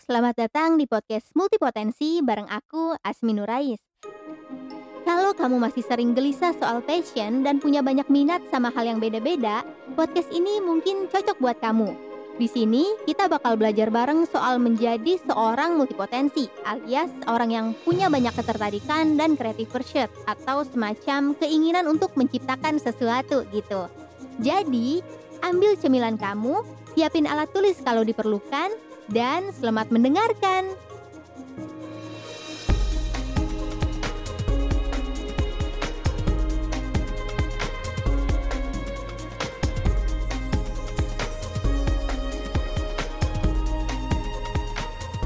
selamat datang di podcast Multipotensi bareng aku, Asmi Nurais. Kalau kamu masih sering gelisah soal passion dan punya banyak minat sama hal yang beda-beda, podcast ini mungkin cocok buat kamu. Di sini kita bakal belajar bareng soal menjadi seorang multipotensi, alias orang yang punya banyak ketertarikan dan creative pursuit atau semacam keinginan untuk menciptakan sesuatu gitu. Jadi, ambil cemilan kamu, siapin alat tulis kalau diperlukan, dan selamat mendengarkan.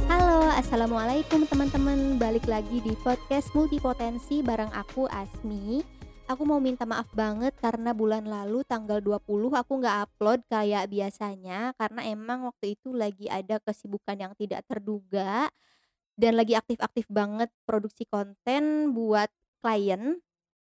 Halo, Assalamualaikum teman-teman Balik lagi di podcast Multipotensi bareng aku Asmi Aku mau minta maaf banget karena bulan lalu tanggal 20 aku nggak upload kayak biasanya Karena emang waktu itu lagi ada kesibukan yang tidak terduga Dan lagi aktif-aktif banget produksi konten buat klien.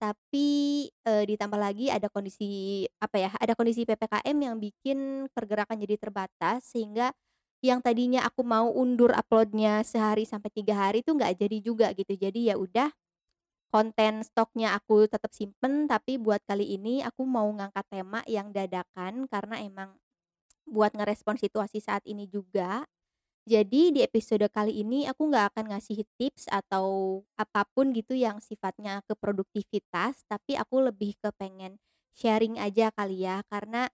Tapi e, ditambah lagi ada kondisi apa ya ada kondisi PPKM yang bikin pergerakan jadi terbatas Sehingga yang tadinya aku mau undur uploadnya sehari sampai tiga hari itu nggak jadi juga gitu. Jadi ya udah konten stoknya aku tetap simpen tapi buat kali ini aku mau ngangkat tema yang dadakan karena emang buat ngerespon situasi saat ini juga. Jadi di episode kali ini aku nggak akan ngasih tips atau apa pun gitu yang sifatnya ke produktivitas tapi aku lebih ke pengen sharing aja kali ya karena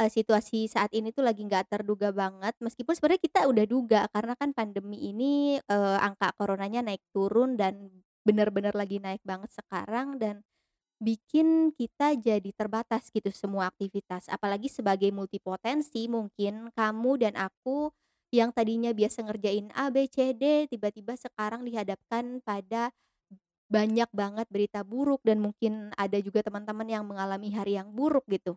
eee, situasi saat ini tuh lagi nggak terduga banget, meskipun sebenarnya kita udah duga karena kan pandemi ini, eee, angka coronanya naik turun dan benar-benar lagi naik banget sekarang dan bikin kita jadi terbatas gitu semua aktivitas. Apalagi sebagai multipotensi mungkin kamu dan aku yang tadinya biasa ngerjain A, B, C, D, tiba-tiba sekarang dihadapkan pada banyak banget berita buruk dan mungkin ada juga teman-teman yang mengalami hari yang buruk gitu.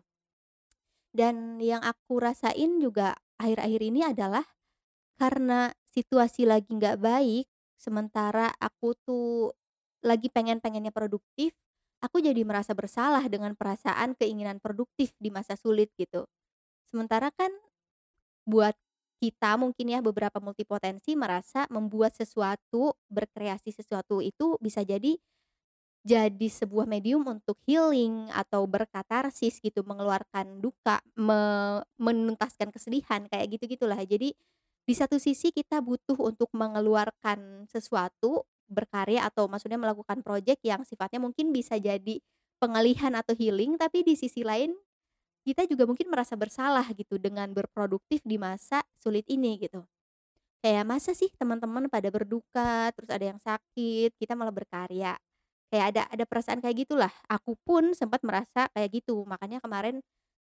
Dan yang aku rasain juga akhir-akhir ini adalah karena situasi lagi nggak baik, sementara aku tuh lagi pengen-pengennya produktif, aku jadi merasa bersalah dengan perasaan keinginan produktif di masa sulit gitu. Sementara kan buat kita mungkin ya beberapa multipotensi merasa membuat sesuatu, berkreasi sesuatu itu bisa jadi jadi sebuah medium untuk healing atau berkatarsis gitu, mengeluarkan duka, me menuntaskan kesedihan, kayak gitu-gitulah. Jadi, di satu sisi kita butuh untuk mengeluarkan sesuatu, berkarya atau maksudnya melakukan project yang sifatnya mungkin bisa jadi pengalihan atau healing, tapi di sisi lain kita juga mungkin merasa bersalah gitu dengan berproduktif di masa sulit ini gitu. Kayak masa sih teman-teman pada berduka, terus ada yang sakit, kita malah berkarya. Kayak ada ada perasaan kayak gitulah. Aku pun sempat merasa kayak gitu. Makanya kemarin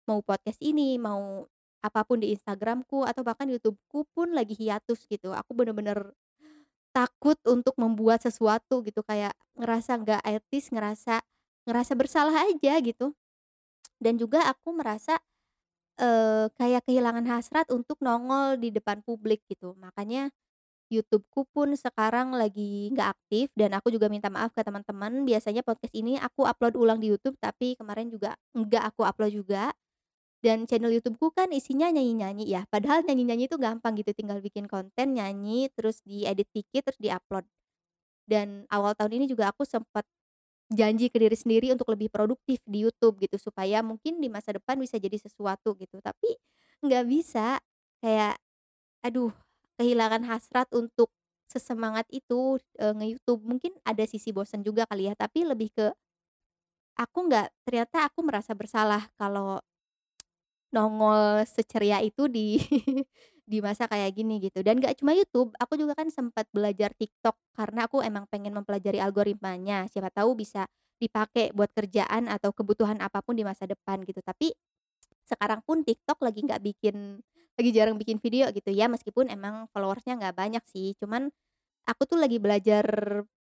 mau podcast ini, mau apa pun di Instagramku atau bahkan YouTubeku pun lagi hiatus gitu. Aku bener-bener takut untuk membuat sesuatu gitu kayak ngerasa nggak etis, ngerasa ngerasa bersalah aja gitu. Dan juga aku merasa kayak kehilangan hasrat untuk nongol di depan publik gitu. Makanya YouTube-ku pun sekarang lagi nggak aktif dan aku juga minta maaf ke teman-teman. Biasanya podcast ini aku upload ulang di YouTube, tapi kemarin juga nggak aku upload juga. Dan channel YouTube-ku kan isinya nyanyi-nyanyi ya, padahal nyanyi-nyanyi itu gampang gitu, tinggal bikin konten, nyanyi, terus diedit dikit, terus di-upload. Dan awal tahun ini juga aku sempet janji ke diri sendiri untuk lebih produktif di YouTube gitu, supaya mungkin di masa depan bisa jadi sesuatu gitu. Tapi nggak bisa, kayak aduh kehilangan hasrat untuk sesemangat itu, eee, nge-YouTube. Mungkin ada sisi bosen juga kali ya, tapi lebih ke aku nggak ternyata aku merasa bersalah kalau nongol seceria itu di di masa kayak gini gitu. Dan nggak cuma YouTube, aku juga kan sempat belajar TikTok karena aku emang pengen mempelajari algoritmanya, siapa tahu bisa dipakai buat kerjaan atau kebutuhan apa pun di masa depan gitu. Tapi sekarang pun TikTok lagi nggak bikin lagi jarang bikin video gitu ya, meskipun emang followersnya nggak banyak sih, cuman aku tuh lagi belajar,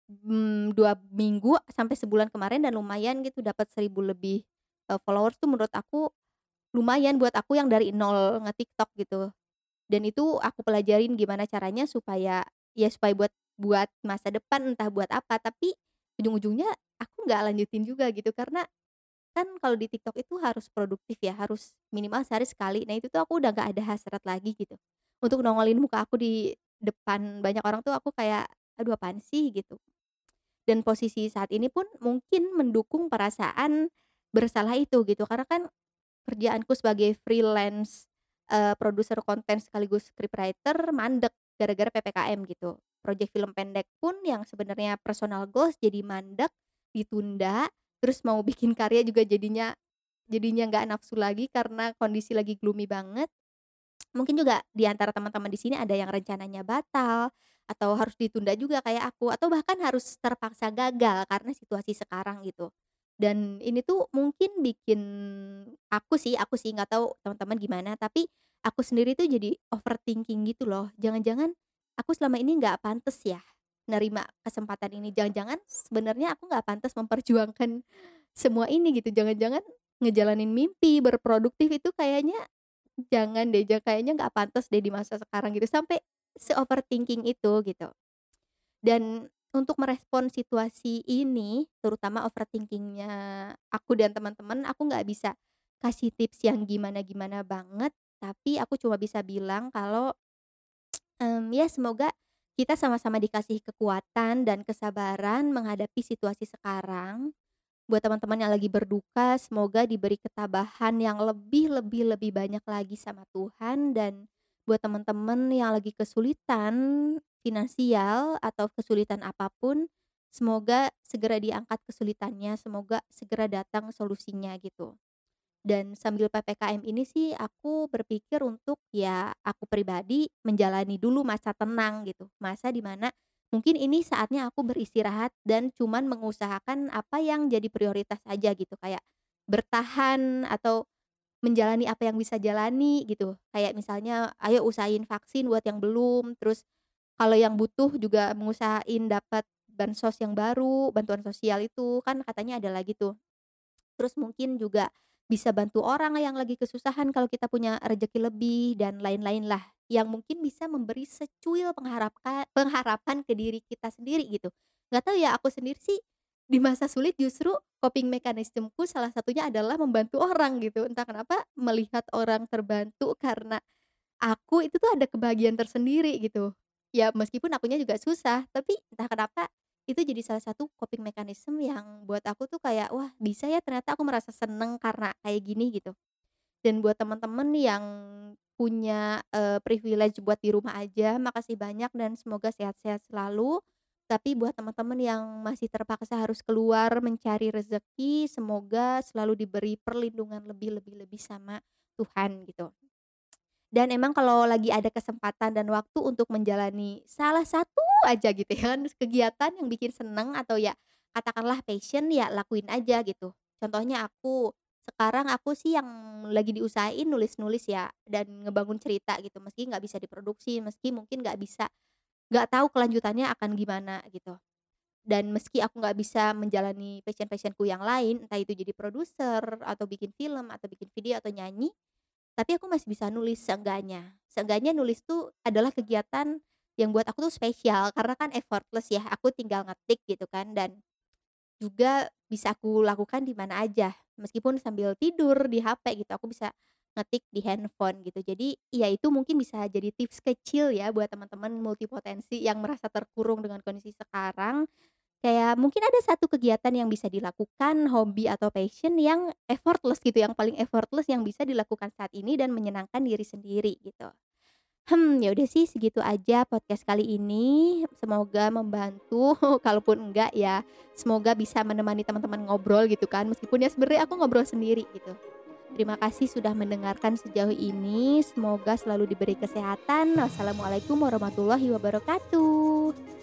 mmm, 2 minggu sampai sebulan kemarin dan lumayan gitu dapat 1000 lebih, followers tuh menurut aku lumayan buat aku yang dari nol nge-TikTok gitu. Dan itu aku pelajarin gimana caranya supaya ya supaya buat buat masa depan entah buat apa, tapi ujung-ujungnya aku nggak lanjutin juga gitu karena Kan kalau di TikTok itu harus produktif ya, harus minimal sehari sekali. Nah itu tuh aku udah nggak ada hasrat lagi gitu, untuk nongolin muka aku di depan banyak orang tuh aku kayak, "Aduh apaan sih?" Gitu. Dan posisi saat ini pun mungkin mendukung perasaan bersalah itu gitu, karena kan kerjaanku sebagai freelance, eee, produser konten sekaligus scriptwriter mandek gara-gara PPKM gitu. Project film pendek pun yang sebenarnya personal goals jadi mandek, ditunda, terus mau bikin karya juga jadinya jadinya nggak nafsu lagi karena kondisi lagi gloomy banget. Mungkin juga di antara teman-teman di sini ada yang rencananya batal, atau harus ditunda juga kayak aku, atau bahkan harus terpaksa gagal karena situasi sekarang gitu. Dan ini tuh mungkin bikin aku sih aku sih, nggak tahu teman-teman gimana, tapi aku sendiri tuh jadi overthinking gitu loh. Jangan-jangan aku selama ini nggak pantes ya nerima kesempatan ini, jangan-jangan sebenarnya aku nggak pantas memperjuangkan semua ini gitu, jangan-jangan ngejalanin mimpi, berproduktif itu kayaknya jangan deh, kayaknya nggak pantas deh di masa sekarang gitu, sampai se-overthinking itu gitu. Dan untuk merespon situasi ini, terutama overthinking-nya aku dan teman-teman, aku nggak bisa kasih tips yang gimana-gimana banget, tapi aku cuma bisa bilang kalau, mmm, ya semoga kita sama-sama dikasih kekuatan dan kesabaran menghadapi situasi sekarang. Buat teman-teman yang lagi berduka, semoga diberi ketabahan yang lebih lebih lebih banyak lagi sama Tuhan dan buat teman-teman yang lagi kesulitan finansial atau kesulitan apa pun, semoga segera diangkat kesulitannya, semoga segera datang solusinya gitu. Dan sambil PPKM ini sih aku berpikir untuk ya aku pribadi menjalani dulu masa tenang gitu, masa di mana mungkin ini saatnya aku beristirahat dan cuman mengusahakan apa yang jadi prioritas aja gitu, kayak bertahan atau menjalani apa yang bisa jalani gitu. Kayak misalnya ayo usahain vaksin buat yang belum, terus kalau yang butuh juga mengusahain dapat bansos yang baru, bantuan sosial itu kan katanya ada lagi tuh. Terus mungkin juga bisa bantu orang yang lagi kesusahan kalau kita punya rezeki lebih dan lain-lain lah, yang mungkin bisa memberi secuil pengharapka pengharapan ke diri kita sendiri gitu. Nggak tahu ya aku sendiri sih di masa sulit justru coping mechanism-ku salah satunya adalah membantu orang gitu, entah kenapa melihat orang terbantu karena aku itu tuh ada kebahagiaan tersendiri gitu. Ya meskipun akunya juga susah, tapi entah kenapa itu jadi salah satu coping mechanism yang buat aku tuh kayak, "Wah bisa ya ternyata aku merasa seneng karena kayak gini," gitu. Dan buat teman-teman yang punya, eee, privilege buat di rumah aja, makasih banyak dan semoga sehat-sehat selalu. Tapi buat teman-teman yang masih terpaksa harus keluar mencari rezeki, semoga selalu diberi perlindungan lebih lebih lebih sama Tuhan gitu. Dan emang kalau lagi ada kesempatan dan waktu untuk menjalani salah satu aja gitu ya kan, kegiatan yang bikin seneng atau ya katakanlah passion, ya lakuin aja gitu. Contohnya aku, sekarang aku sih yang lagi diusahain nulis-nulis ya dan ngebangun cerita gitu, meski nggak bisa diproduksi, meski mungkin nggak bisa nggak tahu kelanjutannya akan gimana gitu. Dan meski aku nggak bisa menjalani passion-passion-ku yang lain, entah itu jadi produser, atau bikin film, atau bikin video, atau nyanyi, tapi aku masih bisa nulis seenggaknya. Seenggaknya nulis tuh adalah kegiatan yang buat aku tuh spesial karena kan effortless ya, aku tinggal ngetik gitu kan dan juga bisa aku lakukan di mana aja, meskipun sambil tidur di HP gitu, aku bisa ngetik di handphone gitu. Jadi ya itu mungkin bisa jadi tips kecil ya buat teman-teman multipotensi yang merasa terkurung dengan kondisi sekarang. Kayak mungkin ada satu kegiatan yang bisa dilakukan, hobi atau passion yang effortless gitu, yang paling effortless yang bisa dilakukan saat ini dan menyenangkan diri sendiri gitu. Hmm, ya udah sih segitu aja podcast kali ini. Semoga membantu, kalaupun enggak ya semoga bisa menemani teman-teman ngobrol gitu kan. Meskipun ya sebenarnya aku ngobrol sendiri gitu. Terima kasih sudah mendengarkan sejauh ini. Semoga selalu diberi kesehatan. Wassalamualaikum warahmatullahi wabarakatuh.